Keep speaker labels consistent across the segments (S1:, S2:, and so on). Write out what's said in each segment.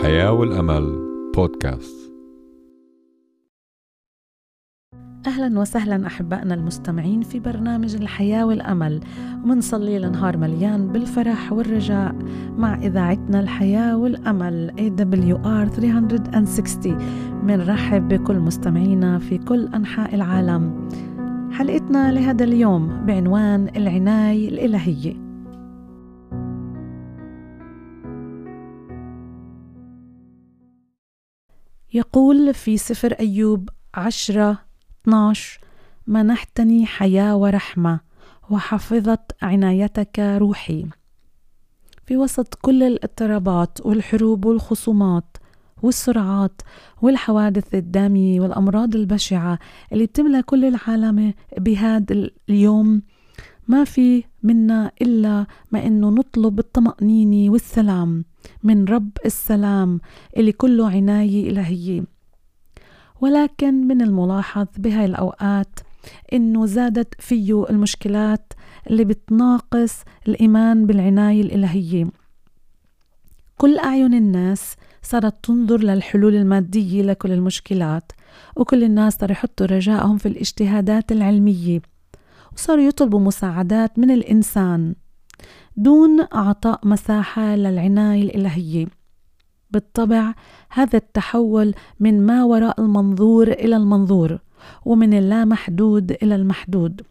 S1: الحياة والأمل بودكاست
S2: أهلا وسهلا أحبائنا المستمعين في برنامج الحياة والأمل. ومنصلي لنهار مليان بالفرح والرجاء مع إذاعتنا الحياة والأمل AWR 360 منرحب بكل مستمعينا في كل أنحاء العالم. حلقتنا لهذا اليوم بعنوان العناية الإلهية. يقول في سفر أيوب عشرة 12 منحتني حياة ورحمة وحفظت عنايتك روحي. في وسط كل الاضطرابات والحروب والخصومات والسرعات والحوادث الدامية والأمراض البشعة اللي بتملى كل العالم بهذا اليوم ما في منا إلا ما إنه نطلب الطمأنينة والسلام من رب السلام اللي كله عناية إلهية. ولكن من الملاحظ بهاي الأوقات إنه زادت فيه المشكلات اللي بتناقص الإيمان بالعناية الإلهية. كل أعين الناس صارت تنظر للحلول المادية لكل المشكلات وكل الناس صاروا يحطوا رجائهم في الاجتهادات العلمية وصاروا يطلبوا مساعدات من الإنسان دون إعطاء مساحة للعناية الإلهية. بالطبع هذا التحول من ما وراء المنظور إلى المنظور ومن اللامحدود إلى المحدود.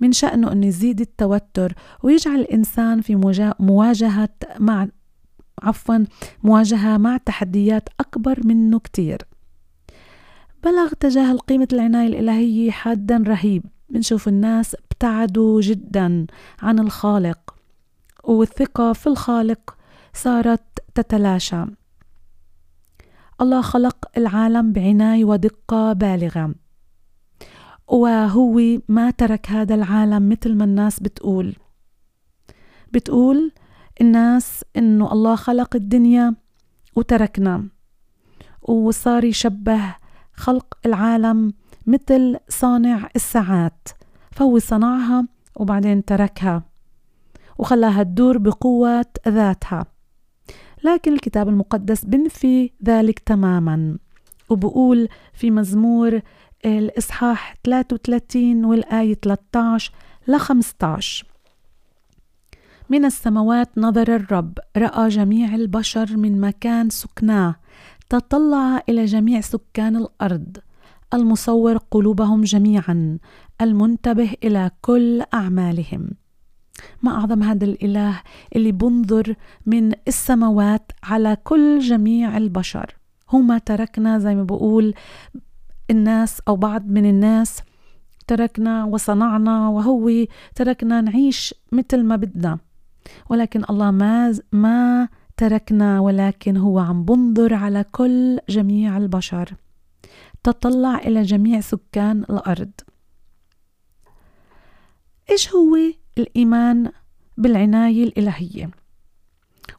S2: من شأنه أن يزيد التوتر ويجعل الإنسان في مواجهة مع عفوا مواجهة مع تحديات أكبر منه كتير. بلغ تجاه قيمة العناية الإلهية حدا رهيب. بنشوف الناس ابتعدوا جدا عن الخالق والثقة في الخالق صارت تتلاشى. الله خلق العالم بعناية ودقة بالغة وهو ما ترك هذا العالم مثل ما الناس بتقول. بتقول الناس إنه الله خلق الدنيا وتركنا وصار يشبه خلق العالم مثل صانع الساعات. فهو صنعها وبعدين تركها وخلاها تدور بقوة ذاتها. لكن الكتاب المقدس بنفي ذلك تماما. وبقول في مزمور الإصحاح 33 والآية 13 ل 15 من السماوات نظر الرب رأى جميع البشر من مكان سكناه تطلع إلى جميع سكان الأرض المصور قلوبهم جميعا المنتبه إلى كل أعمالهم. ما أعظم هذا الإله اللي بنظر من السماوات على كل جميع البشر. هو ما تركنا زي ما بقول الناس أو بعض من الناس. تركنا وصنعنا وهو تركنا نعيش مثل ما بدنا. ولكن الله ما ما تركنا ولكن هو عم بنظر على كل جميع البشر. تطلع إلى جميع سكان الأرض. إيش هو الإيمان بالعناية الإلهية؟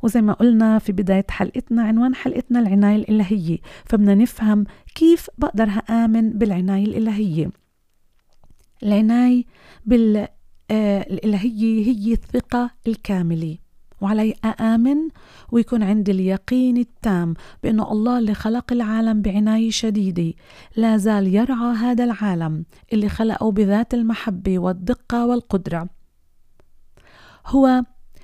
S2: وزي ما قلنا في بداية حلقتنا عنوان حلقتنا العناية الإلهية. فبدنا نفهم كيف بقدر آمن بالعناية الإلهية. العناية بالإلهية هي الثقة الكاملة. وعلي أآمن ويكون عندي اليقين التام بأنه الله اللي خلق العالم بعناية شديدة. لا زال يرعى هذا العالم اللي خلقه بذات المحبة والدقة والقدرة. هو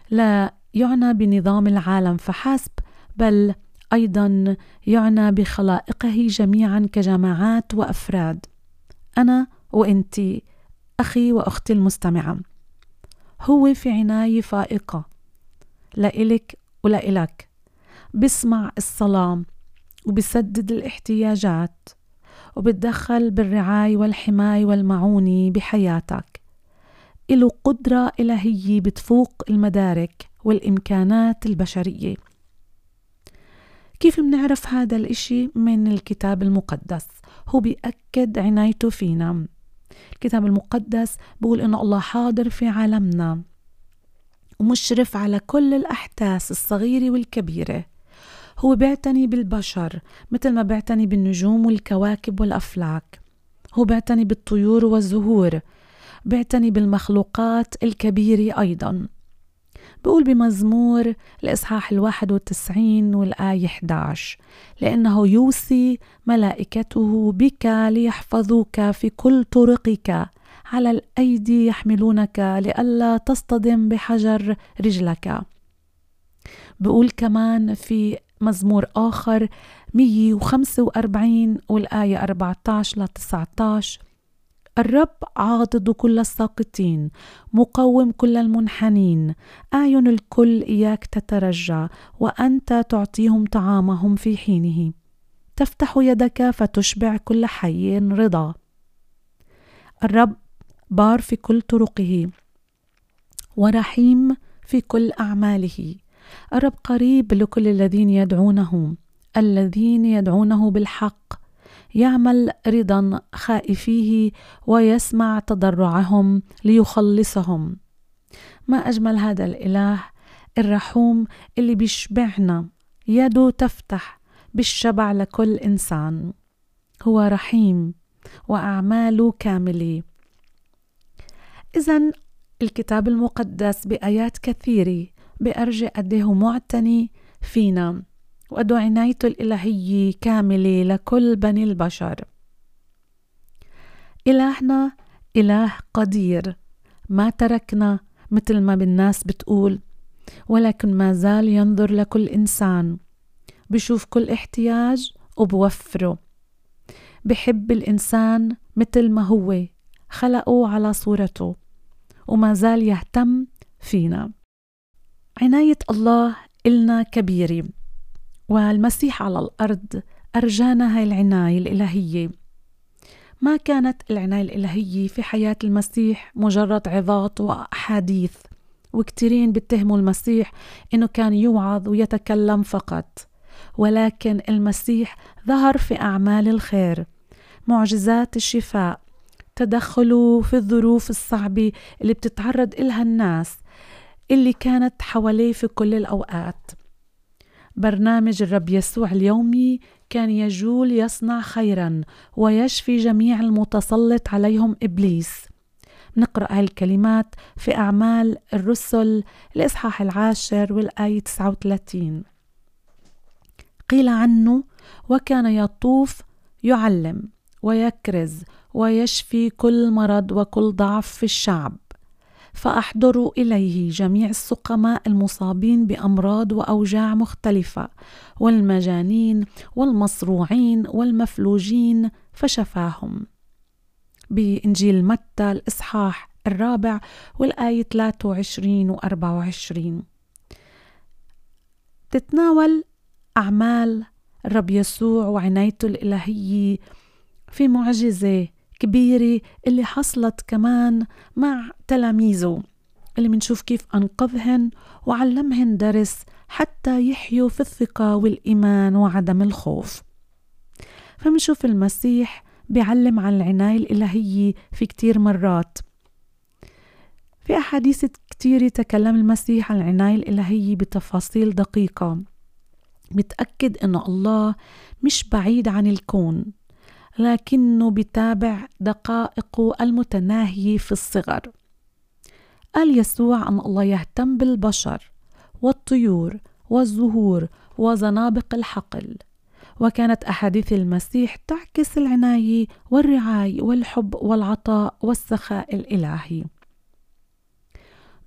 S2: لا يعنى بنظام العالم فحسب بل أيضا يعنى بخلائقه جميعا كجماعات وأفراد. أنا وانت أخي وأختي المستمعة. هو في عناية فائقة لإلك ولإلك. بسمع الصلاة وبسدد الاحتياجات وبتدخل بالرعاية والحماية والمعونة بحياتك. له قدرة إلهية بتفوق المدارك والإمكانات البشرية. كيف بنعرف هذا الإشي؟ من الكتاب المقدس. هو بيأكد عنايته فينا. الكتاب المقدس بيقول إنه الله حاضر في عالمنا. ومشرف على كل الأحداث الصغيرة والكبيرة. هو بيعتني بالبشر مثل ما بيعتني بالنجوم والكواكب والأفلاك. هو بيعتني بالطيور والزهور. بيعتني بالمخلوقات الكبيرة أيضا. بقول بمزمور الإصحاح الواحد والتسعين والآية 11 لأنه يوصي ملائكته بك ليحفظوك في كل طرقك. على الأيدي يحملونك لئلا تصطدم بحجر رجلك. بقول كمان في مزمور آخر 145 والآية 14 ل 19 الرب عاضد كل الساقطين مقوم كل المنحنين. أعين الكل إياك تترجى وأنت تعطيهم طعامهم في حينه. تفتح يدك فتشبع كل حي رضا. الرب بار في كل طرقه ورحيم في كل أعماله. الرب قريب لكل الذين يدعونه الذين يدعونه بالحق يعمل رضا خائفيه ويسمع تضرعهم ليخلصهم. ما أجمل هذا الإله؟ الرحوم اللي بيشبعنا يده تفتح بالشبع لكل إنسان. هو رحيم وأعماله كاملة. اذا الكتاب المقدس بآيات كثيره بأرجع قديه معتني فينا. وقدو عنايته الإلهية كاملة لكل بني البشر. إلهنا إله قدير. ما تركنا مثل ما بالناس بتقول ولكن ما زال ينظر لكل إنسان. بشوف كل احتياج وبوفره. بحب الإنسان مثل ما هو خلقه على صورته. وما زال يهتم فينا. عناية الله إلنا كبيرة والمسيح على الأرض أرجانا هاي العناية الإلهية. ما كانت العناية الإلهية في حياة المسيح مجرد عظات وأحاديث وكتيرين بيتهموا المسيح إنه كان يوعظ ويتكلم فقط. ولكن المسيح ظهر في أعمال الخير معجزات الشفاء تدخله في الظروف الصعبة اللي بتتعرض إلها الناس اللي كانت حواليه في كل الأوقات. برنامج الرب يسوع اليومي كان يجول يصنع خيرا ويشفي جميع المتسلط عليهم إبليس. نقرأ هاي الكلمات في أعمال الرسل الإصحاح العاشر والآية 39 قيل عنه وكان يطوف يعلم ويكرز ويشفي كل مرض وكل ضعف في الشعب. فأحضروا إليه جميع السقماء المصابين بأمراض وأوجاع مختلفة والمجانين والمصروعين والمفلوجين فشفاهم. بإنجيل متى الإصحاح الرابع والآية 23 و 24 تتناول أعمال الرب يسوع وعنايته الإلهية في معجزة كبيرة اللي حصلت كمان مع تلاميذه اللي منشوف كيف أنقذهن وعلمهن درس حتى يحيوا في الثقة والإيمان وعدم الخوف. فمنشوف المسيح بيعلم عن العناية الإلهية في كتير مرات. في أحاديث كتير تكلم المسيح عن العناية الإلهية بتفاصيل دقيقة. بتأكد إنه الله مش بعيد عن الكون. لكنه بتابع دقائقه المتناهية في الصغر. قال يسوع أن الله يهتم بالبشر والطيور والزهور وزنابق الحقل. وكانت أحاديث المسيح تعكس العناية والرعاية والحب والعطاء والسخاء الإلهي.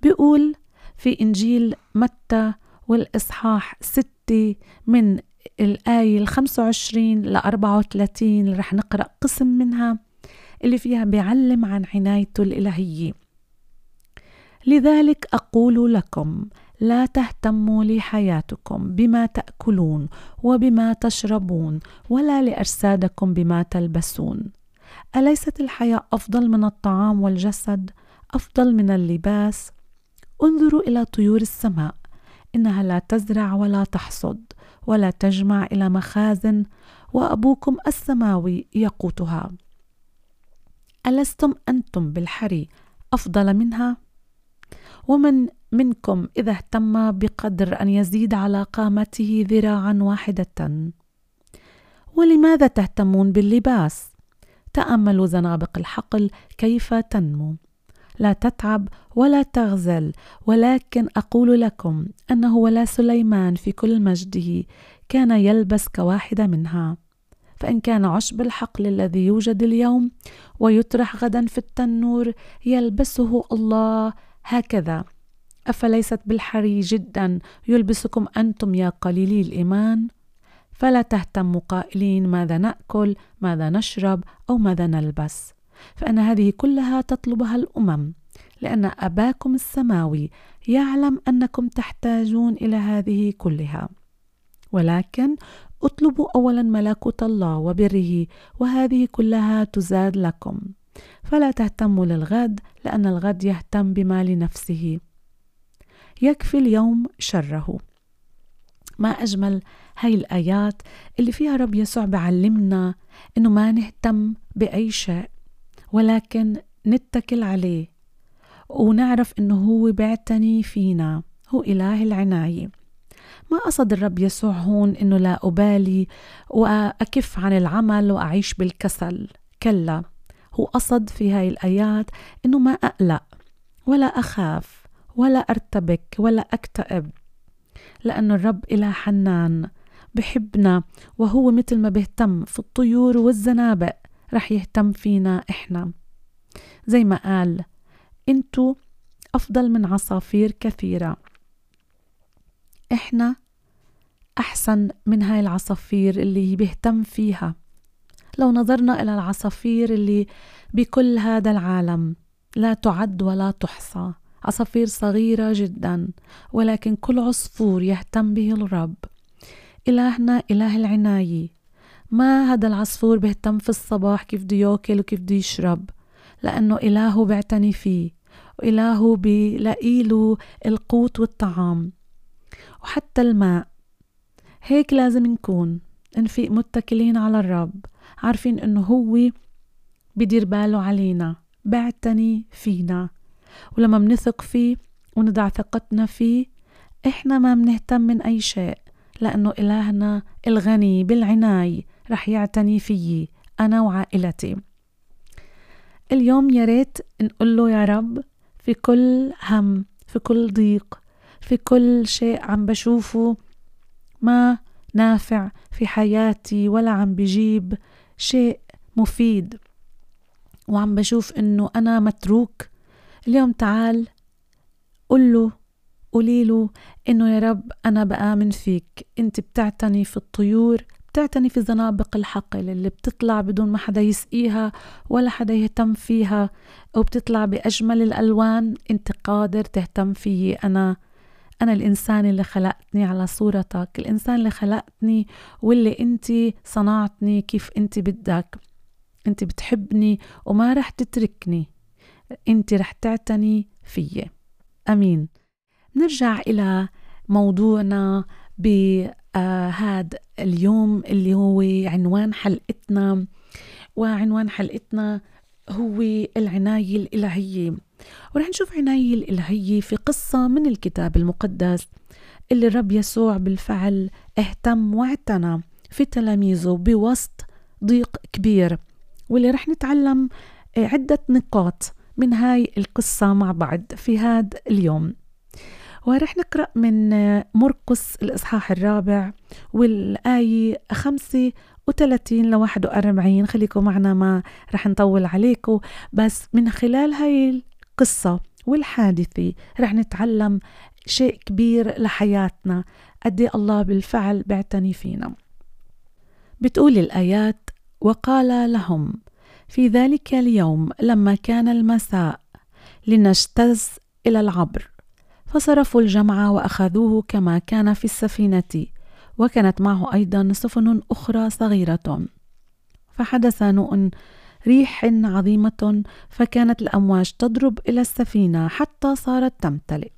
S2: بيقول في إنجيل متى والإصحاح ستة من الآية ال 25 ل 34 اللي رح نقرأ قسم منها اللي فيها بيعلم عن عنايته الإلهية. لذلك أقول لكم لا تهتموا لحياتكم بما تأكلون وبما تشربون ولا لأجسادكم بما تلبسون. أليست الحياة أفضل من الطعام والجسد؟ أفضل من اللباس؟ انظروا إلى طيور السماء إنها لا تزرع ولا تحصد. ولا تجمع إلى مخازن وأبوكم السماوي يقوتها. ألستم أنتم بالحري أفضل منها؟ ومن منكم إذا اهتم بقدر أن يزيد على قامته ذراعا واحدة؟ ولماذا تهتمون باللباس؟ تأملوا زنابق الحقل كيف تنمو؟ لا تتعب ولا تغزل ولكن أقول لكم أنه ولا سليمان في كل مجده كان يلبس كواحدة منها. فإن كان عشب الحقل الذي يوجد اليوم ويطرح غدا في التنور يلبسه الله هكذا. أفليست بالحري جدا يلبسكم أنتم يا قليلي الإيمان؟ فلا تهتموا قائلين ماذا نأكل ماذا نشرب أو ماذا نلبس. فأن هذه كلها تطلبها الأمم لأن أباكم السماوي يعلم أنكم تحتاجون إلى هذه كلها. ولكن اطلبوا اولا ملكوت الله وبره وهذه كلها تزاد لكم. فلا تهتموا للغد لأن الغد يهتم بما لنفسه. يكفي اليوم شره. ما أجمل هاي الآيات اللي فيها رب يسوع بعلمنا إنه ما نهتم بأي شيء. ولكن نتكل عليه ونعرف إنه هو بيعتني فينا هو إله العناية. ما قصد الرب يسوع هون إنه لا أبالي وأكف عن العمل وأعيش بالكسل. كلا هو قصد في هاي الآيات إنه ما أقلق ولا أخاف ولا أرتبك ولا أكتئب لأنه الرب إله حنان بحبنا وهو مثل ما بيهتم في الطيور والزنابق. رح يهتم فينا إحنا. زي ما قال أنتو أفضل من عصافير كثيرة. إحنا أحسن من هاي العصافير اللي بيهتم فيها. لو نظرنا إلى العصافير اللي بكل هذا العالم لا تعد ولا تحصى. عصافير صغيرة جدا ولكن كل عصفور يهتم به الرب. إلهنا إله العناية. ما هذا العصفور بيهتم في الصباح كيف بده ياكل وكيف بده يشرب. لأنه إلهه بيعتني فيه وإلهه بيلاقي له القوت والطعام وحتى الماء. هيك لازم نكون نفيق متكلين على الرب عارفين إنه هو بدير باله علينا بعتني فينا. ولما منثق فيه وندع ثقتنا فيه إحنا ما منهتم من أي شيء لأنه إلهنا الغني بالعناية رح يعتني فيي أنا وعائلتي. اليوم يا ريت نقول له يا رب في كل هم في كل ضيق في كل شيء عم بشوفه ما نافع في حياتي ولا عم بجيب شيء مفيد. وعم بشوف إنه أنا متروك. اليوم تعال قل له قولي له إنه يا رب أنا بآمن فيك. أنت بتعتني في الطيور بتعتني في زنابق الحقل اللي بتطلع بدون ما حدا يسقيها ولا حدا يهتم فيها وبتطلع بأجمل الألوان. أنت قادر تهتم فيي. أنا أنا الإنسان اللي خلقتني على صورتك الإنسان اللي خلقتني واللي أنت صنعتني كيف أنت بدك. أنت بتحبني وما رح تتركني. أنت رح تعتني فيي. أمين. نرجع إلى موضوعنا بهذا اليوم اللي هو عنوان حلقتنا وعنوان حلقتنا هو العناية الإلهية. ورح نشوف عناية الإلهية في قصة من الكتاب المقدس اللي الرب يسوع بالفعل اهتم واعتنى في تلاميذه بوسط ضيق كبير. واللي رح نتعلم عدة نقاط من هاي القصة مع بعض في هذا اليوم. ورح نقرأ من مرقس الإصحاح الرابع والآية خمسة وثلاثين لواحد وأربعين. خليكم معنا ما رح نطول عليكم بس من خلال هاي القصة والحادثة رح نتعلم شيء كبير لحياتنا. قد إيه الله بالفعل بيعتني فينا. بتقول الآيات وقال لهم في ذلك اليوم لما كان المساء لنجتز إلى العبر فصرفوا الجمع وأخذوه كما كان في السفينة وكانت معه أيضا سفن أخرى صغيرة. فحدث نوء ريح عظيمة فكانت الأمواج تضرب إلى السفينة حتى صارت تمتلئ.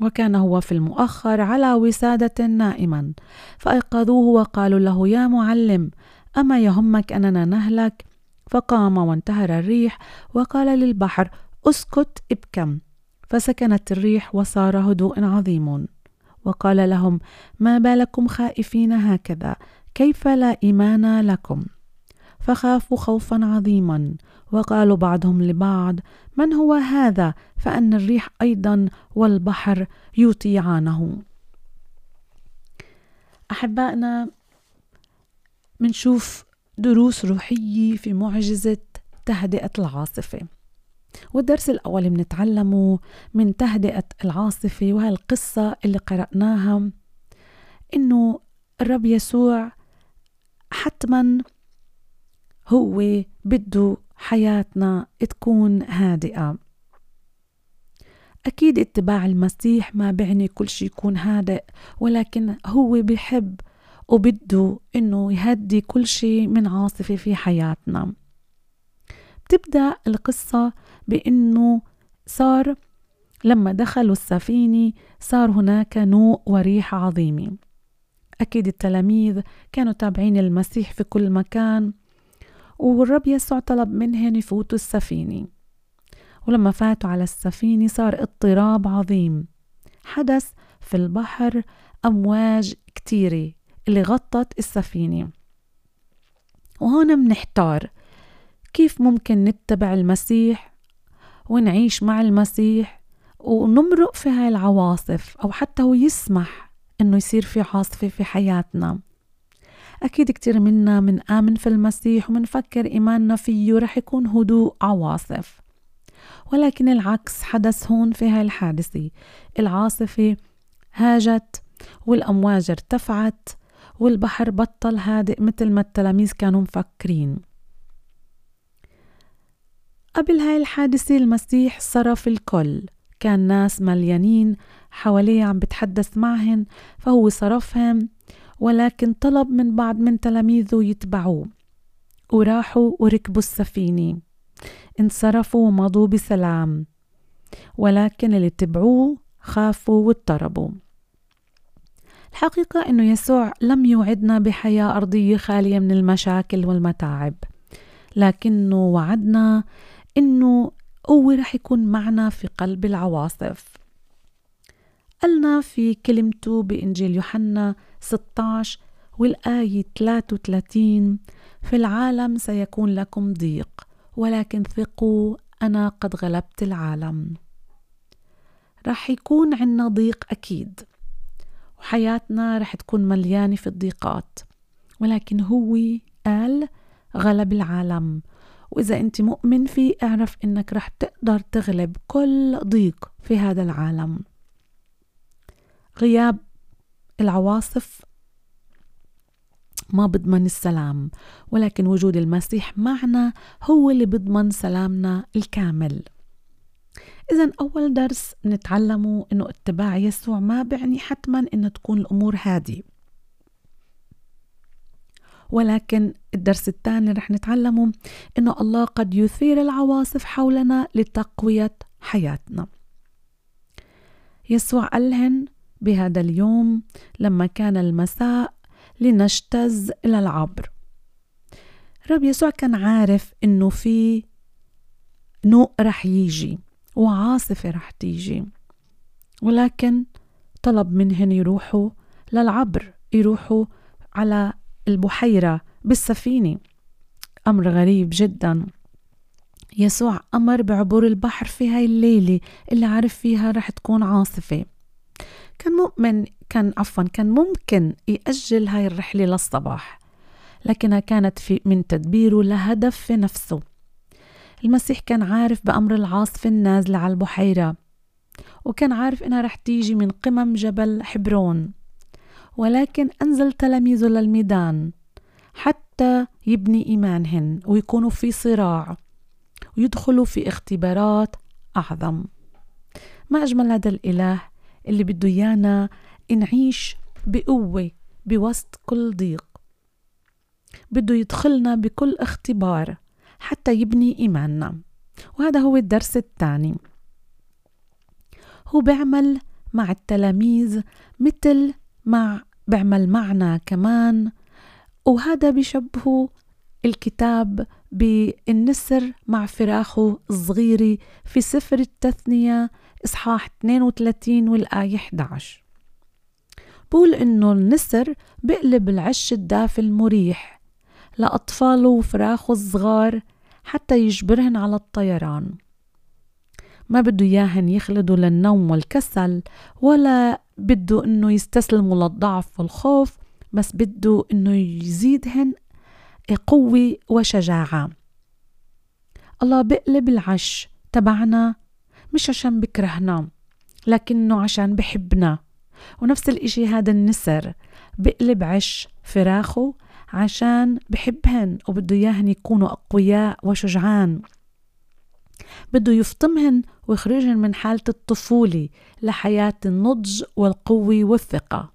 S2: وكان هو في المؤخر على وسادة نائما فأيقظوه وقالوا له يا معلم أما يهمك أننا نهلك؟ فقام وانتهر الريح وقال للبحر اسكت ابكم. فسكنت الريح وصار هدوء عظيم. وقال لهم ما بالكم خائفين هكذا؟ كيف لا إيمان لكم؟ فخافوا خوفا عظيما. وقالوا بعضهم لبعض من هو هذا؟ فأن الريح أيضا والبحر يطيعانه أحبائنا منشوف دروس روحية في معجزة تهدئة العاصفة. والدرس الأول بنتعلمه من تهدئة العاصفة وهالقصة اللي قرأناها إنه الرب يسوع حتما هو بده حياتنا تكون هادئة. أكيد اتباع المسيح ما بعني كل شيء يكون هادئ ولكن هو بحب وبده إنه يهدي كل شيء من عاصفة في حياتنا. بتبدأ القصة بأنه صار لما دخلوا السفينة صار هناك نوء وريح عظيمة. أكيد التلاميذ كانوا تابعين المسيح في كل مكان والرب يسوع طلب منهم يفوتوا السفينة. ولما فاتوا على السفينة صار اضطراب عظيم. حدث في البحر أمواج كتيرة اللي غطت السفينة. وهون منحتار كيف ممكن نتبع المسيح ونعيش مع المسيح ونمرق في هاي العواصف أو حتى هو يسمح إنه يصير في عاصفة في حياتنا؟ أكيد كتير منا من آمن في المسيح ومنفكر إيماننا فيه رح يكون هدوء عواصف. ولكن العكس حدث هون في هاي الحادثة. العاصفة هاجت والأمواج ارتفعت والبحر بطل هادئ مثل ما التلاميذ كانوا مفكرين. قبل هاي الحادثة المسيح صرف الكل. كان ناس مليانين حواليه عم بتحدث معهن فهو صرفهم ولكن طلب من بعض من تلاميذه يتبعوه. وراحوا وركبوا السفينة. انصرفوا ومضوا بسلام. ولكن اللي تبعوه خافوا واضطربوا. الحقيقة أنه يسوع لم يوعدنا بحياة أرضية خالية من المشاكل والمتاعب. لكنه وعدنا أنه هو رح يكون معنا في قلب العواصف. قالنا في كلمته بإنجيل يوحنا 16 والآية 33 في العالم سيكون لكم ضيق ولكن ثقوا أنا قد غلبت العالم. رح يكون عنا ضيق أكيد وحياتنا رح تكون مليانة في الضيقات ولكن هو قال غلب العالم وإذا أنت مؤمن فيه اعرف أنك رح تقدر تغلب كل ضيق في هذا العالم. غياب العواصف ما بضمن السلام ولكن وجود المسيح معنا هو اللي بضمن سلامنا الكامل. إذا أول درس نتعلمه إنه اتباع يسوع ما بعني حتما إنه تكون الأمور هادية ولكن الدرس الثاني رح نتعلمه إنه الله قد يثير العواصف حولنا لتقوية حياتنا. يسوع قالهن بهذا اليوم لما كان المساء لنجتز إلى العبر. رب يسوع كان عارف إنه في نوء رح يجي وعاصفة رح تيجي. ولكن طلب منهن يروحوا للعبر يروحوا على البحيرة بالسفينة. أمر غريب جدا. يسوع أمر بعبور البحر في هاي الليلة اللي عارف فيها رح تكون عاصفة. كان مؤمن كان عفوا كان ممكن يأجل هاي الرحلة للصباح لكنها كانت في من تدبيره لهدف في نفسه. المسيح كان عارف بأمر العاصفة النازلة على البحيرة وكان عارف إنها رح تيجي من قمم جبل حبرون. ولكن أنزل تلاميذه للميدان حتى يبني إيمانهن ويكونوا في صراع ويدخلوا في اختبارات أعظم. ما أجمل هذا الإله اللي بده إيانا نعيش بقوة بوسط كل ضيق. بده يدخلنا بكل اختبار حتى يبني إيماننا. وهذا هو الدرس الثاني. هو بيعمل مع التلاميذ مثل مع بعمل معنا كمان. وهذا بيشبهه الكتاب بالنسر مع فراخه الصغيرة في سفر التثنية إصحاح 32 والآية 11 بقول إنه النسر بقلب العش الدافي المريح لأطفاله وفراخه الصغار حتى يجبرهن على الطيران. ما بده إياهن يخلدوا للنوم والكسل ولا بده إنه يستسلموا للضعف والخوف بس بده إنه يزيدهن قوة وشجاعة. الله بقلب العش تبعنا مش عشان بكرهنا لكنه عشان بحبنا. ونفس الإشي هذا النسر بقلب عش فراخه عشان بحبهن وبده إياهن يكونوا أقوياء وشجعان. بده يفطمهن ويخرجهن من حالة الطفولة لحياة النضج والقوة والثقة.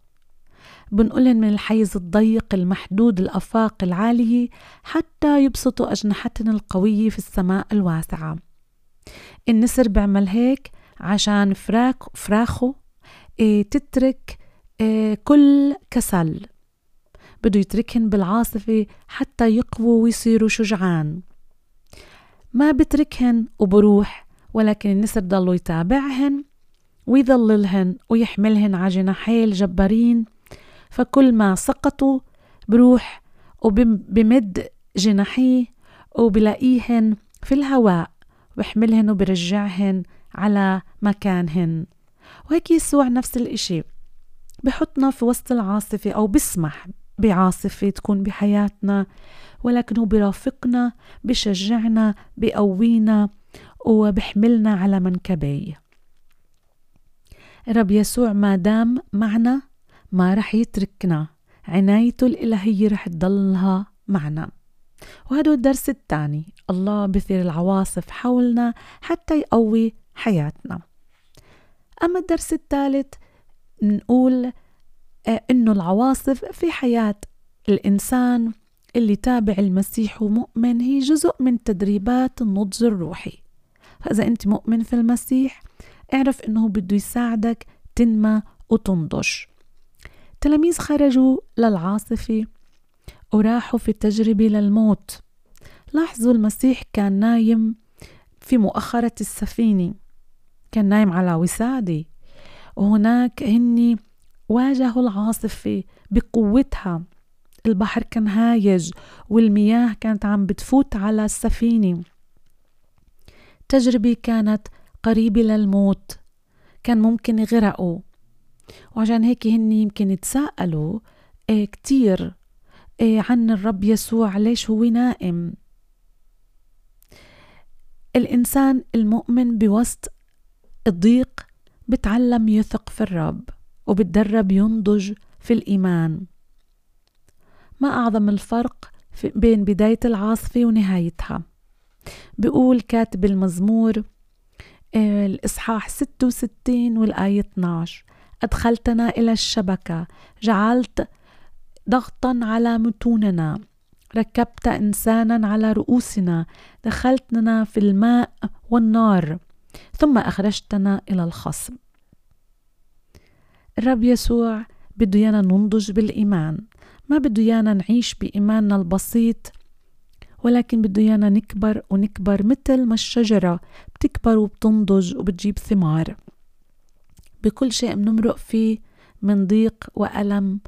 S2: بنقلن من الحيز الضيق المحدود الآفاق العالية حتى يبسطوا أجنحتهن القوية في السماء الواسعة. النسر بيعمل هيك عشان فراخ فراخه إيه تترك إيه كل كسل. بده يتركهن بالعاصفة حتى يقووا ويصيروا شجعان. ما بتركهن وبروح ولكن النسر ضلوا يتابعهن ويظللهن ويحملهن على جناحيه الجبارين. فكل ما سقطوا بروح وبمد جناحيه وبلاقيهن في الهواء بحملهن وبرجعهن على مكانهن. وهيك يسوع نفس الإشي. بحطنا في وسط العاصفة أو بسمح بعاصفة تكون بحياتنا ولكن هو برافقنا بشجعنا بقوينا وبحملنا على منكبيه رب يسوع ما دام معنا ما رح يتركنا. عنايته الإلهية رح تضلها معنا. وهذا الدرس الثاني. الله بثير العواصف حولنا حتى يقوي حياتنا. أما الدرس الثالث نقول آه، إنه العواصف في حياة الإنسان اللي تابع المسيح ومؤمن هي جزء من تدريبات النضج الروحي. فإذا أنت مؤمن في المسيح اعرف إنه بده يساعدك تنمى وتنضج. تلاميذ خرجوا للعاصفة وراحوا في تجربة للموت. لاحظوا المسيح كان نايم في مؤخرة السفينة. كان نايم على وسادة. وهناك هني واجهوا العاصفة بقوتها. البحر كان هايج والمياه كانت عم بتفوت على السفينة. تجربة كانت قريبة للموت. كان ممكن يغرقوا. وعشان هيك هن يمكن يتساءلوا إيه كتير إيه عن الرب يسوع ليش هو نائم؟ الإنسان المؤمن بوسط الضيق بتعلم يثق في الرب. وبتدرب ينضج في الإيمان. ما أعظم الفرق بين بداية العاصفة ونهايتها؟ بيقول كاتب المزمور آه، الإصحاح 66 والآية 12 أدخلتنا إلى الشبكة. جعلت ضغطا على متوننا. ركبت إنسانا على رؤوسنا. دخلتنا في الماء والنار. ثم أخرجتنا إلى الخصم الرب يسوع بده يانا ننضج بالإيمان. ما بده يانا نعيش بإيماننا البسيط ولكن بده يانا نكبر ونكبر مثل ما الشجرة بتكبر وبتنضج وبتجيب ثمار. بكل شيء بنمرق فيه من ضيق وألم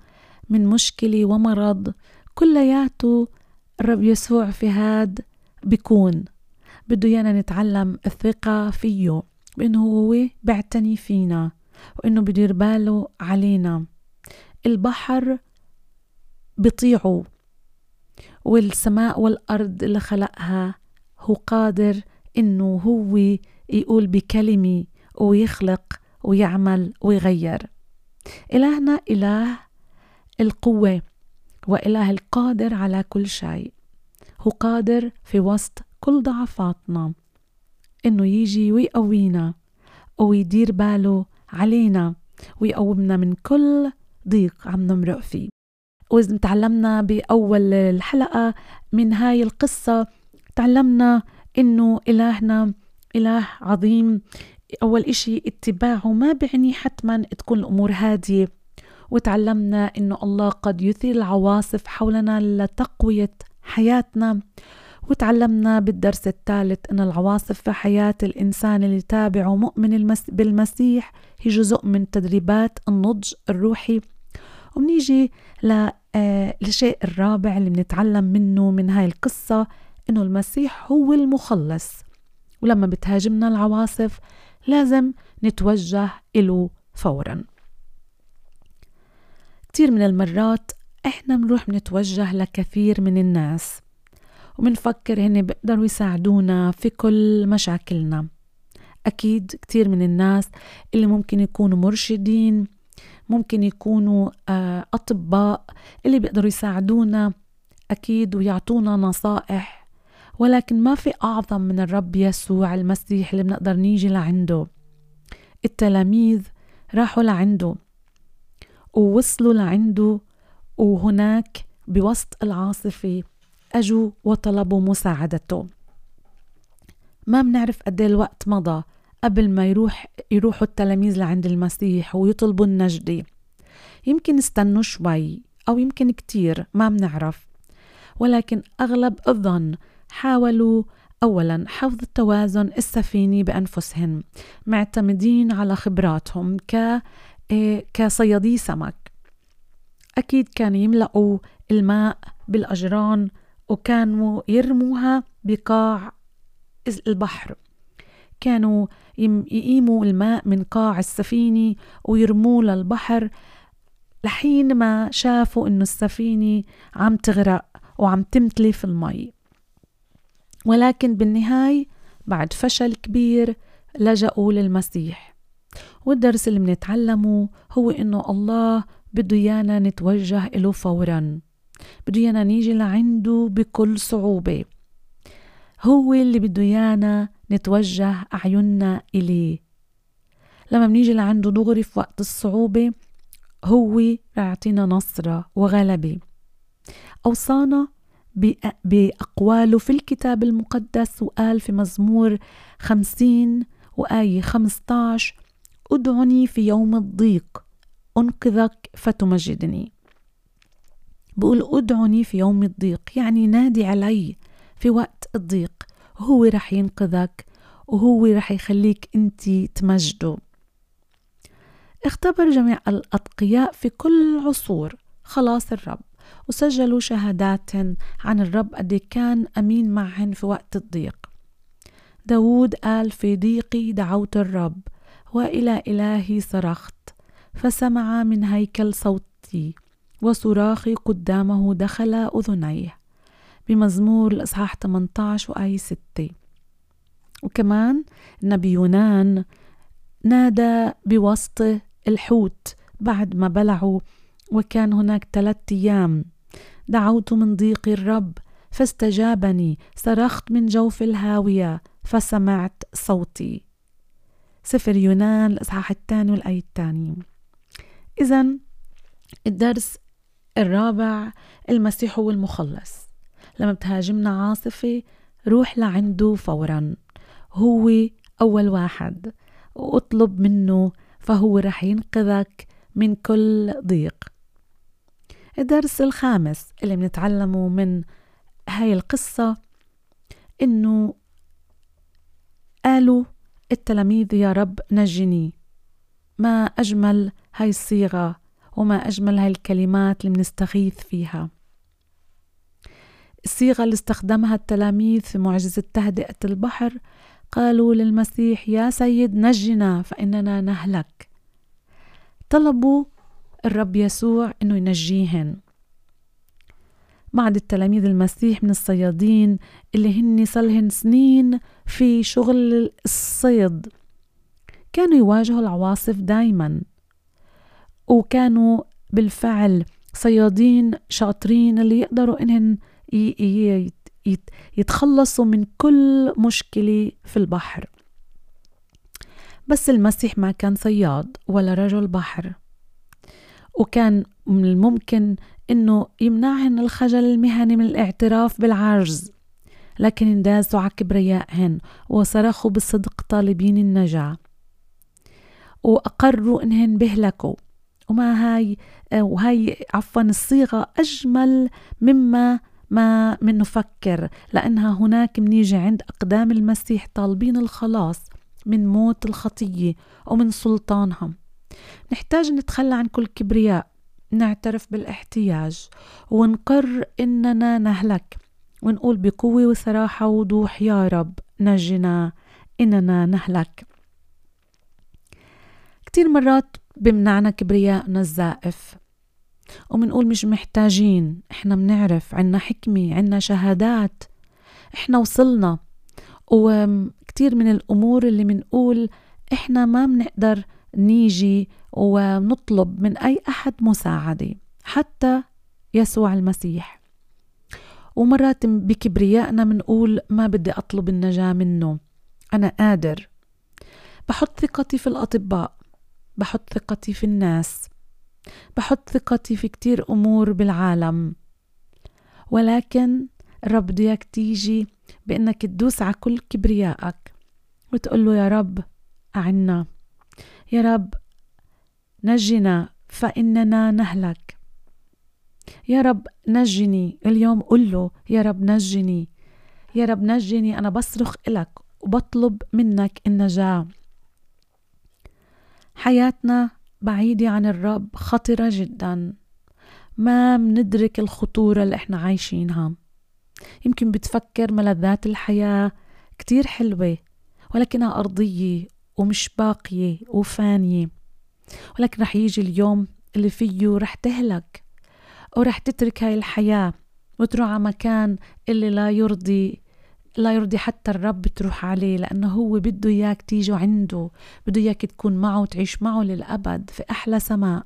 S2: من مشكلة ومرض. كلياته الرب يسوع في هاد بيكون. بده يانا نتعلم الثقة فيه بأنه هو بيعتني فينا. وإنه بدير باله علينا. البحر بطيعه والسماء والأرض اللي خلقها هو قادر إنه هو يقول بكلمة ويخلق ويعمل ويغير. إلهنا إله القوة وإله القادر على كل شيء. هو قادر في وسط كل ضعفاتنا. إنه يجي ويقوينا ويدير باله علينا. ويقومنا من كل ضيق عم نمرق فيه. وإذا تعلمنا بأول الحلقة من هاي القصة تعلمنا إنه إلهنا إله عظيم. أول إشي اتباعه ما بعني حتما تكون الأمور هادية. وتعلمنا إنه الله قد يثير العواصف حولنا لتقوية حياتنا. وتعلمنا بالدرس الثالث أن العواصف في حياة الإنسان اللي تابع ومؤمن بالمسيح هي جزء من تدريبات النضج الروحي. وبنيجي للشيء الرابع اللي بنتعلم منه من هاي القصة إنه المسيح هو المخلص. ولما بتهاجمنا العواصف لازم نتوجه إله فورا. كتير من المرات إحنا بنروح بنتوجه لكثير من الناس. وبنفكر هن بيقدروا يساعدونا في كل مشاكلنا. أكيد كتير من الناس اللي ممكن يكونوا مرشدين ممكن يكونوا آه، أطباء اللي بيقدروا يساعدونا أكيد ويعطونا نصائح. ولكن ما في أعظم من الرب يسوع المسيح اللي بنقدر نيجي لعنده. التلاميذ راحوا لعنده ووصلوا لعنده وهناك بوسط العاصفة. أجوا وطلبوا مساعدته. ما بنعرف قد إيه الوقت مضى قبل ما يروح يروحوا التلاميذ لعند المسيح ويطلبوا النجدة يمكن استنوا شوي أو يمكن كتير ما بنعرف. ولكن أغلب الظن حاولوا أولا حفظ التوازن السفيني بأنفسهم معتمدين على خبراتهم ك إيه، كصيادي سمك. أكيد كانوا يملأوا الماء بالأجران وكانوا يرموها بقاع البحر. كانوا يقيموا الماء من قاع السفينة ويرموه للبحر لحين ما شافوا إنه السفينة عم تغرق وعم تمتلي في المي. ولكن بالنهاية بعد فشل كبير لجأوا للمسيح. والدرس اللي بنتعلمه هو إنه الله بده إيانا نتوجه إله فورا. بده إيانا نيجي لعنده بكل صعوبة. هو اللي بده إيانا نتوجه أعيننا إليه. لما بنيجي لعنده دغري في وقت الصعوبة هو رح يعطينا نصرة وغلبة. أوصانا بأقواله في الكتاب المقدس وقال في مزمور خمسين وآية خمسة عشر أدعني في يوم الضيق أنقذك فتمجدني. بقول ادعني في يوم الضيق يعني نادي علي في وقت الضيق. هو رح ينقذك وهو رح يخليك انت تمجده. اختبر جميع الأتقياء في كل عصور. خلاص الرب. وسجلوا شهادات عن الرب قد كان أمين معهن في وقت الضيق. داود قال في ضيقي دعوت الرب وإلى إلهي صرخت فسمع من هيكل صوتي. وصراخي قدامه دخل أذنيه بمزمور الإصحاح 18 وآية 6 وكمان النبي يونان نادى بوسط الحوت بعد ما بلعوا وكان هناك ثلاثة أيام. دعوت من ضيق الرب فاستجابني. صرخت من جوف الهاوية فسمعت صوتي. سفر يونان الإصحاح الثاني والآية الثانية إذا الدرس الرابع المسيح هو المخلص. لما بتهاجمنا عاصفة روح لعنده فورا. هو أول واحد. واطلب منه فهو رح ينقذك من كل ضيق. الدرس الخامس اللي بنتعلمه من هاي القصة إنه قالوا التلاميذ يا رب نجني. ما أجمل هاي الصيغة. وما أجمل هاي الكلمات اللي بنستغيث فيها. الصيغة اللي استخدمها التلاميذ في معجزة تهدئة البحر قالوا للمسيح يا سيد نجنا فإننا نهلك. طلبوا الرب يسوع إنه ينجيهن. بعد التلاميذ المسيح من الصيادين اللي هن صلهن سنين في شغل الصيد. كانوا يواجهوا العواصف دايما. وكانوا بالفعل صيادين شاطرين اللي يقدروا إنهن يتخلصوا من كل مشكلة في البحر. بس المسيح ما كان صياد ولا رجل بحر. وكان من الممكن إنه يمنعهن الخجل المهني من الاعتراف بالعجز. لكن انداسوا على كبريائهن وصرخوا بالصدق طالبين النجاة. وأقروا إنهن بهلكوا. وما هاي وهي عفوا الصيغة أجمل مما ما من نفكر لأنها هناك منيجي عند أقدام المسيح طالبين الخلاص من موت الخطية ومن سلطانها نحتاج نتخلى عن كل كبرياء نعترف بالاحتياج ونقر إننا نهلك ونقول بقوة وصراحة ووضوح يا رب نجنا إننا نهلك. كتير مرات بمنعنا كبرياءنا الزائف. ومنقول مش محتاجين إحنا منعرف عنا حكمة عنا شهادات. إحنا وصلنا. وكتير من الأمور اللي منقول إحنا ما منقدر نيجي ونطلب من أي أحد مساعدة حتى يسوع المسيح. ومرات بكبريائنا منقول ما بدي أطلب النجاة منه. أنا قادر. بحط ثقتي في الأطباء. بحط ثقتي في الناس بحط ثقتي في كتير أمور بالعالم. ولكن الرب بده تيجي بإنك تدوس على كل كبريائك وتقول له يا رب أعنا يا رب نجنا فإننا نهلك. يا رب نجني اليوم قل له يا رب نجني يا رب نجني أنا بصرخ إلك وبطلب منك النجاة حياتنا بعيدة عن الرب خطرة جدا. ما مندرك الخطورة اللي إحنا عايشينها. يمكن بتفكر ملذات الحياة كتير حلوة ولكنها أرضية ومش باقية وفانية. ولكن رح يجي اليوم اللي فيه رح تهلك ورح تترك هاي الحياة وتروح على مكان اللي لا يرضي لا يرضي حتى الرب تروح عليه لأنه هو بده إياك تيجوا عنده بده إياك تكون معه وتعيش معه للأبد في أحلى سماء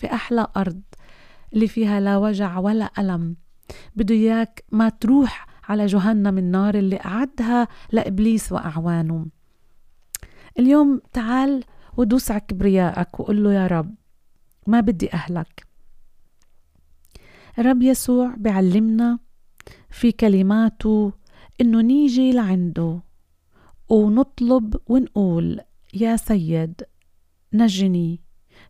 S2: في أحلى أرض اللي فيها لا وجع ولا ألم. بده إياك ما تروح على جهنم النار اللي أعدها لإبليس وأعوانه. اليوم تعال ودوس على كبريائك وقول له يا رب ما بدي أهلك. الرب يسوع بيعلمنا في كلماته إنه نيجي لعنده. ونطلب ونقول يا سيد نجني.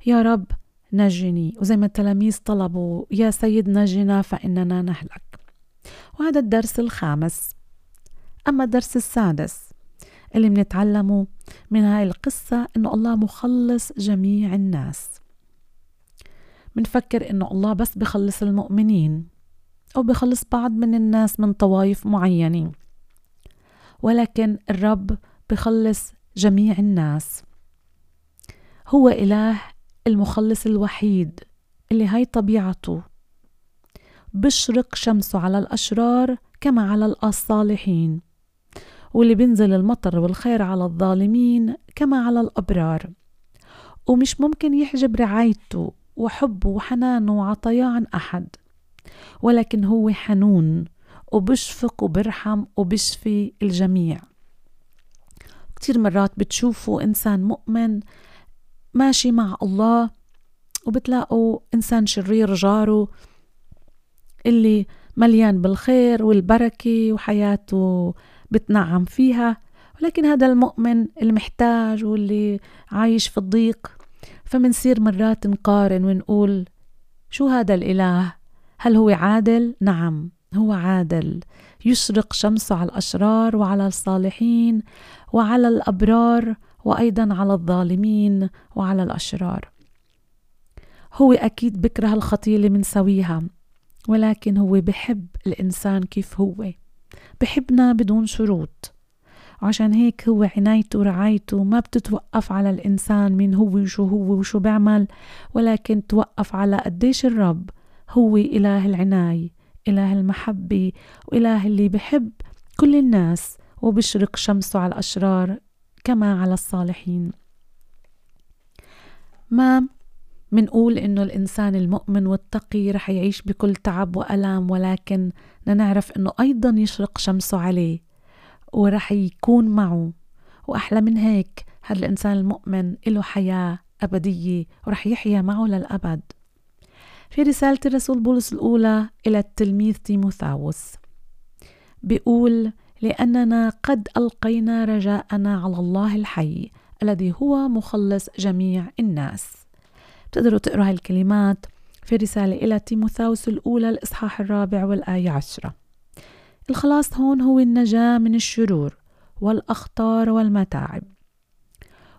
S2: يا رب نجني. وزي ما التلاميذ طلبوا يا سيد نجنا فإننا نهلك. وهذا الدرس الخامس. أما الدرس السادس اللي بنتعلمه من هاي القصة إنه الله مخلص جميع الناس. منفكر إنه الله بس بخلص المؤمنين أو بخلص بعض من الناس من طوائف معينة ولكن الرب بخلص جميع الناس. هو إله المخلص الوحيد اللي هاي طبيعته. بشرق شمسه على الأشرار كما على الصالحين واللي بينزل المطر والخير على الظالمين كما على الأبرار. ومش ممكن يحجب رعايته وحبه وحنانه وعطاياه عن أحد ولكن هو حنون. وبشفق وبرحم وبشفي الجميع. كتير مرات بتشوفوا إنسان مؤمن ماشي مع الله وبتلاقوا إنسان شرير جاره اللي مليان بالخير والبركة وحياته بتنعم فيها. ولكن هذا المؤمن المحتاج واللي عايش في الضيق فمنصير مرات نقارن ونقول شو هذا الإله؟ هل هو عادل؟ نعم. هو عادل. يشرق شمسه على الأشرار وعلى الصالحين وعلى الأبرار وأيضا على الظالمين وعلى الأشرار. هو أكيد بكره الخطية اللي منسويها ولكن هو بحب الإنسان كيف هو. بحبنا بدون شروط. وعشان هيك هو عنايته ورعايته ما بتتوقف على الإنسان مين هو وشو هو وشو بيعمل ولكن توقف على قديش الرب هو إله العناية. إله المحبة وإله اللي بحب كل الناس وبشرق شمسه على الأشرار كما على الصالحين. ما منقول إنه الإنسان المؤمن والتقي رح يعيش بكل تعب وألام ولكن نعرف إنه أيضا يشرق شمسه عليه ورح يكون معه. وأحلى من هيك هذا الإنسان المؤمن له حياة أبدية ورح يحيا معه للأبد. في رسالة الرسول بولس الأولى إلى التلميذ تيموثاوس. بيقول لأننا قد ألقينا رجاءنا على الله الحي الذي هو مخلص جميع الناس بتقدروا تقروا هاي الكلمات في رسالة إلى تيموثاوس الأولى الإصحاح الرابع والآية عشرة. الخلاص هون هو النجاة من الشرور والأخطار والمتاعب.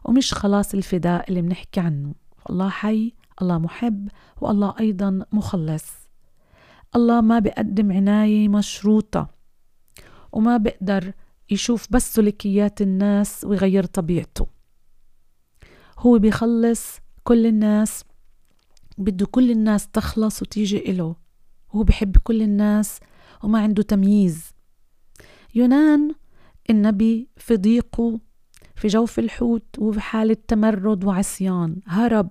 S2: ومش خلاص الفداء اللي بنحكي عنه. الله حي الله محب والله أيضا مخلص. الله ما بيقدم عناية مشروطة وما بيقدر يشوف بس سلوكيات الناس ويغير طبيعته. هو بيخلص كل الناس بده كل الناس تخلص وتيجي إله. وهو بحب كل الناس وما عنده تمييز. يونان النبي في ضيقه في جوف الحوت وفي حالة تمرد وعصيان هرب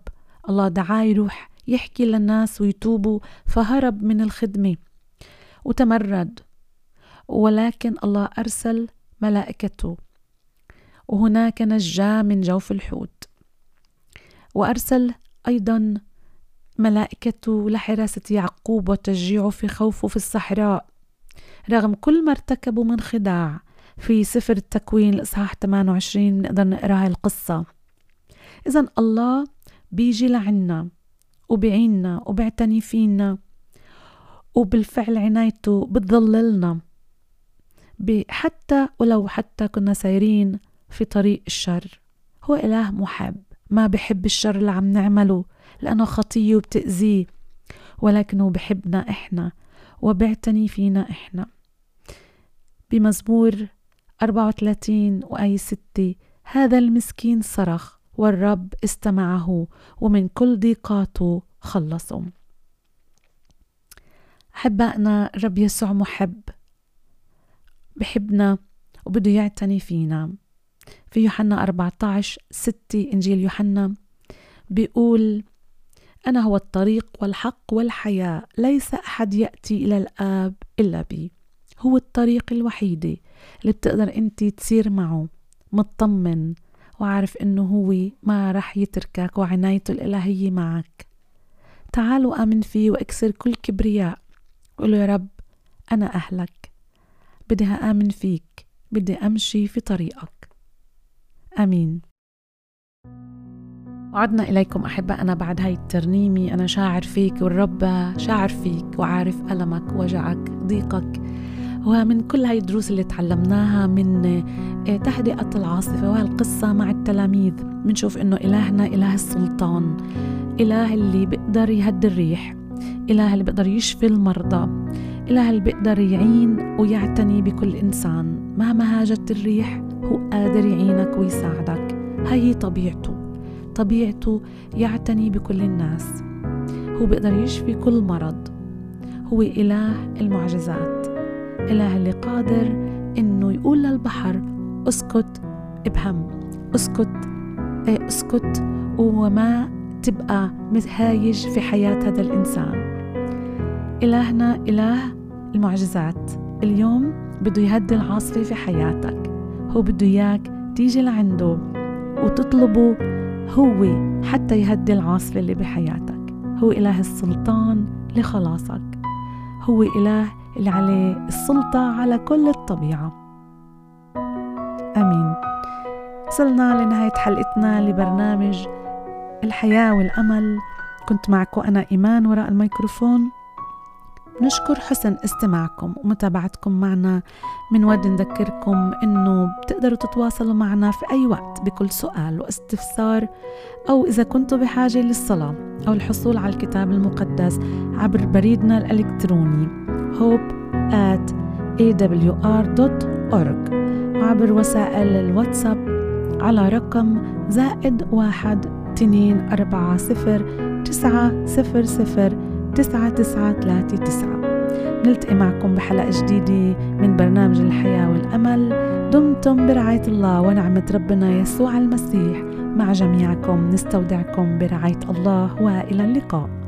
S2: الله دعاه يروح يحكي للناس ويتوبوا فهرب من الخدمة وتمرد. ولكن الله أرسل ملائكته وهناك نجاة من جوف الحوت. وأرسل أيضا ملائكته لحراسة يعقوب وتشجيعه في خوفه في الصحراء. رغم كل ما ارتكبوا من خداع في سفر التكوين الإصحاح 28 بنقدر نقرأ هاي القصة. إذا الله بيجي لعنا وبيعيننا وبيعتني فينا وبالفعل عنايته بتظللنا. حتى ولو حتى كنا سايرين في طريق الشر. هو إله محب ما بحب الشر اللي عم نعمله لأنه خطية وبتأذيه. ولكنه بحبنا إحنا وبيعتني فينا إحنا. بمزمور 34 وآية 6 هذا المسكين صرخ والرب استمعه ومن كل ضيقاته خلصه. أحبائنا الرب يسوع محب بحبنا وبده يعتني فينا. في يوحنا 14 6 إنجيل يوحنا بيقول أنا هو الطريق والحق والحياة ليس أحد يأتي إلى الآب إلا بي. هو الطريق الوحيدة اللي بتقدر أنت تسير معه مطمن وعارف إنه هو ما رح يتركك وعنايته الإلهية معك. تعال وآمن فيه وإكسر كل كبرياء. قول يا رب أنا أهلك. بدي آمن فيك بدي أمشي في طريقك. آمين. وعدنا إليكم أحبائنا بعد هاي الترنيمة أنا شاعر فيك والرب شاعر فيك وعارف ألمك وجعك ضيقك. ومن كل هاي الدروس اللي تعلمناها من آه، تهدئة العاصفة وهالقصة مع التلاميذ. بنشوف إنه إلهنا إله السلطان إله اللي بيقدر يهدي الريح إله اللي بيقدر يشفي المرضى إله اللي بيقدر يعين ويعتني بكل إنسان. مهما هاجت الريح هو قادر يعينك ويساعدك. هي طبيعته. طبيعته يعتني بكل الناس. هو بيقدر يشفي كل مرض. هو إله المعجزات. إله اللي قادر إنه يقول للبحر أسكت ابهم أسكت إيه أسكت. وما تبقى متهايج في حياة هذا الإنسان. إلهنا إله المعجزات. اليوم بده يهدي العاصفة في حياتك. هو بده إياك تيجي لعنده وتطلبه هو حتى يهدي العاصفة اللي بحياتك. هو إله السلطان لخلاصك. هو إله اللي عليه السلطة على كل الطبيعة. آمين. وصلنا لنهاية حلقتنا لبرنامج الحياة والأمل. كنت معكم أنا إيمان وراء الميكروفون. نشكر حسن استماعكم ومتابعتكم معنا. من ود نذكركم إنه بتقدروا تتواصلوا معنا في أي وقت بكل سؤال واستفسار أو إذا كنتوا بحاجة للصلاة أو الحصول على الكتاب المقدس عبر بريدنا الإلكتروني. Hope at awr.org وعبر وسائل الواتساب على رقم زائد واحد تنين أربعة صفر تسعة صفر صفر تسعة تسعة ثلاثة تسعة. نلتقي معكم بحلقة جديدة من برنامج الحياة والأمل. دمتم برعاية الله ونعمة ربنا يسوع المسيح. مع جميعكم نستودعكم برعاية الله. وإلى اللقاء.